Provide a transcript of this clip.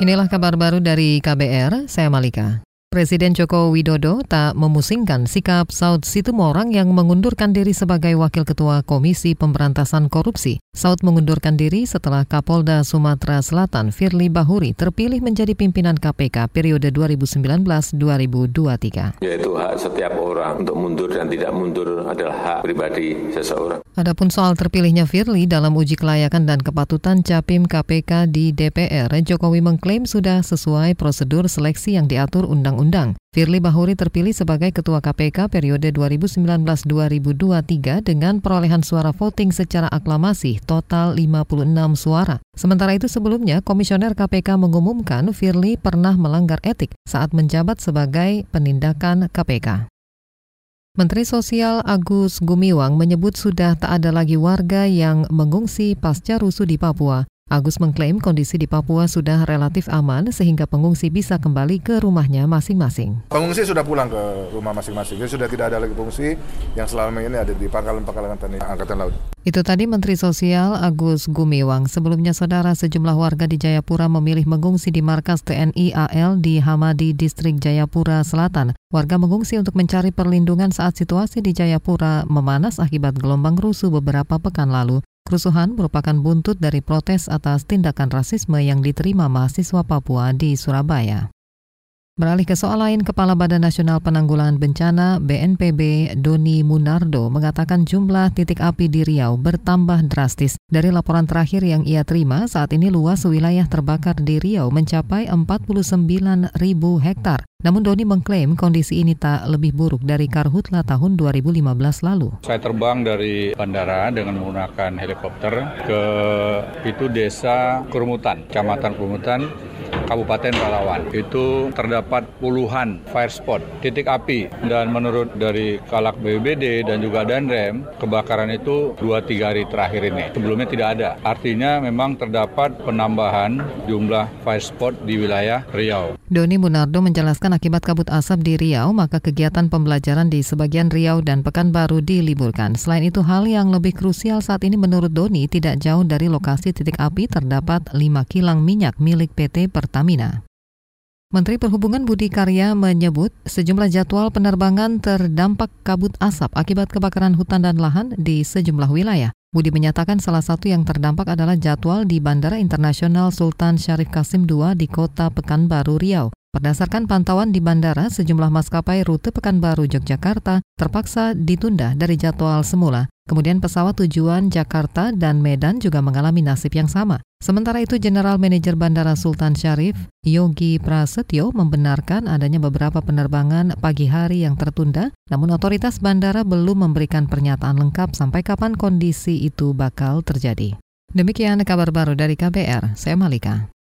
Inilah kabar baru dari KBR, saya Malika. Presiden Joko Widodo tak memusingkan sikap Saud Situmorang yang mengundurkan diri sebagai Wakil Ketua Komisi Pemberantasan Korupsi. Saud mengundurkan diri setelah Kapolda Sumatera Selatan Firly Bahuri terpilih menjadi pimpinan KPK periode 2019-2023. Yaitu hak setiap orang untuk mundur dan tidak mundur adalah hak pribadi seseorang. Adapun soal terpilihnya Firly dalam uji kelayakan dan kepatutan Capim KPK di DPR, Jokowi mengklaim sudah sesuai prosedur seleksi yang diatur undang undang Firly Bahuri terpilih sebagai Ketua KPK periode 2019-2023 dengan perolehan suara voting secara aklamasi total 56 suara. Sementara itu sebelumnya, Komisioner KPK mengumumkan Firly pernah melanggar etik saat menjabat sebagai penindakan KPK. Menteri Sosial Agus Gumiwang menyebut sudah tak ada lagi warga yang mengungsi pasca rusuh di Papua. Agus mengklaim kondisi di Papua sudah relatif aman sehingga pengungsi bisa kembali ke rumahnya masing-masing. Pengungsi sudah pulang ke rumah masing-masing. Jadi sudah tidak ada lagi pengungsi yang selama ini ada di pangkalan-pangkalan TNI Angkatan Laut. Itu tadi Menteri Sosial Agus Gumiwang. Sebelumnya saudara sejumlah warga di Jayapura memilih mengungsi di markas TNI AL di Hamadi, Distrik Jayapura Selatan. Warga mengungsi untuk mencari perlindungan saat situasi di Jayapura memanas akibat gelombang rusuh beberapa pekan lalu. Kerusuhan merupakan buntut dari protes atas tindakan rasisme yang diterima mahasiswa Papua di Surabaya. Beralih ke soal lain, Kepala Badan Nasional Penanggulangan Bencana BNPB Doni Munardo mengatakan jumlah titik api di Riau bertambah drastis. Dari laporan terakhir yang ia terima, saat ini luas wilayah terbakar di Riau mencapai 49 ribu hektar. Namun Doni mengklaim kondisi ini tak lebih buruk dari Karhutla tahun 2015 lalu. Saya terbang dari bandara dengan menggunakan helikopter ke itu desa Kurmutan, Kecamatan Kurmutan, Kabupaten Palawan. Itu terdapat puluhan fire spot, titik api. Dan menurut dari Kalak BBBD dan juga Danrem, kebakaran itu 2-3 hari terakhir ini. Sebelumnya tidak ada. Artinya memang terdapat penambahan jumlah fire spot di wilayah Riau. Doni Munardo menjelaskan akibat kabut asap di Riau, maka kegiatan pembelajaran di sebagian Riau dan Pekanbaru diliburkan. Selain itu, hal yang lebih krusial saat ini menurut Doni tidak jauh dari lokasi titik api terdapat 5 kilang minyak milik PT Pertamina. Menteri Perhubungan Budi Karya menyebut sejumlah jadwal penerbangan terdampak kabut asap akibat kebakaran hutan dan lahan di sejumlah wilayah. Budi menyatakan salah satu yang terdampak adalah jadwal di Bandara Internasional Sultan Syarif Kasim II di kota Pekanbaru Riau. Berdasarkan pantauan di bandara, sejumlah maskapai rute Pekanbaru Yogyakarta terpaksa ditunda dari jadwal semula. Kemudian pesawat tujuan Jakarta dan Medan juga mengalami nasib yang sama. Sementara itu, General Manager Bandara Sultan Syarif, Yogi Prasetyo, membenarkan adanya beberapa penerbangan pagi hari yang tertunda, namun otoritas bandara belum memberikan pernyataan lengkap sampai kapan kondisi itu bakal terjadi. Demikian kabar baru dari KBR, saya Malika.